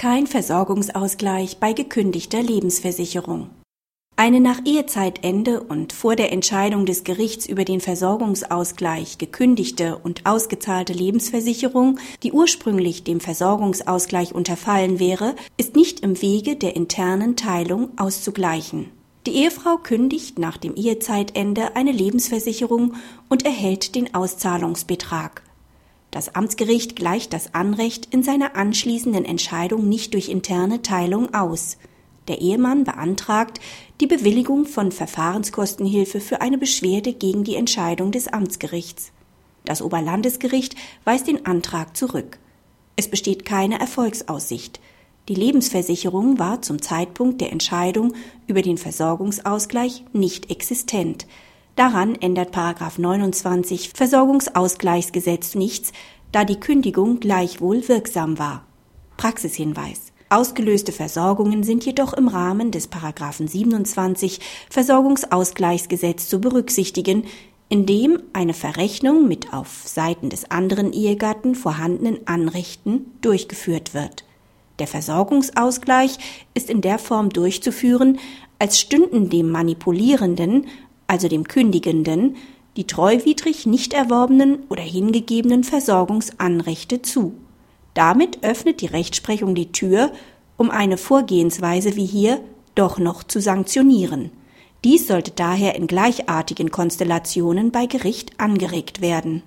Kein Versorgungsausgleich bei gekündigter Lebensversicherung. Eine nach Ehezeitende und vor der Entscheidung des Gerichts über den Versorgungsausgleich gekündigte und ausgezahlte Lebensversicherung, die ursprünglich dem Versorgungsausgleich unterfallen wäre, ist nicht im Wege der internen Teilung auszugleichen. Die Ehefrau kündigt nach dem Ehezeitende eine Lebensversicherung und erhält den Auszahlungsbetrag. Das Amtsgericht gleicht das Anrecht in seiner anschließenden Entscheidung nicht durch interne Teilung aus. Der Ehemann beantragt die Bewilligung von Verfahrenskostenhilfe für eine Beschwerde gegen die Entscheidung des Amtsgerichts. Das Oberlandesgericht weist den Antrag zurück. Es besteht keine Erfolgsaussicht. Die Lebensversicherung war zum Zeitpunkt der Entscheidung über den Versorgungsausgleich nicht existent. Daran ändert 29 Versorgungsausgleichsgesetz nichts, da die Kündigung gleichwohl wirksam war. Praxishinweis. Ausgelöste Versorgungen sind jedoch im Rahmen des 27 Versorgungsausgleichsgesetz zu berücksichtigen, indem eine Verrechnung mit auf Seiten des anderen Ehegatten vorhandenen Anrechten durchgeführt wird. Der Versorgungsausgleich ist in der Form durchzuführen, als stünden dem Manipulierenden also dem Kündigenden, die treuwidrig nicht erworbenen oder hingegebenen Versorgungsanrechte zu. Damit öffnet die Rechtsprechung die Tür, um eine Vorgehensweise wie hier doch noch zu sanktionieren. Dies sollte daher in gleichartigen Konstellationen bei Gericht angeregt werden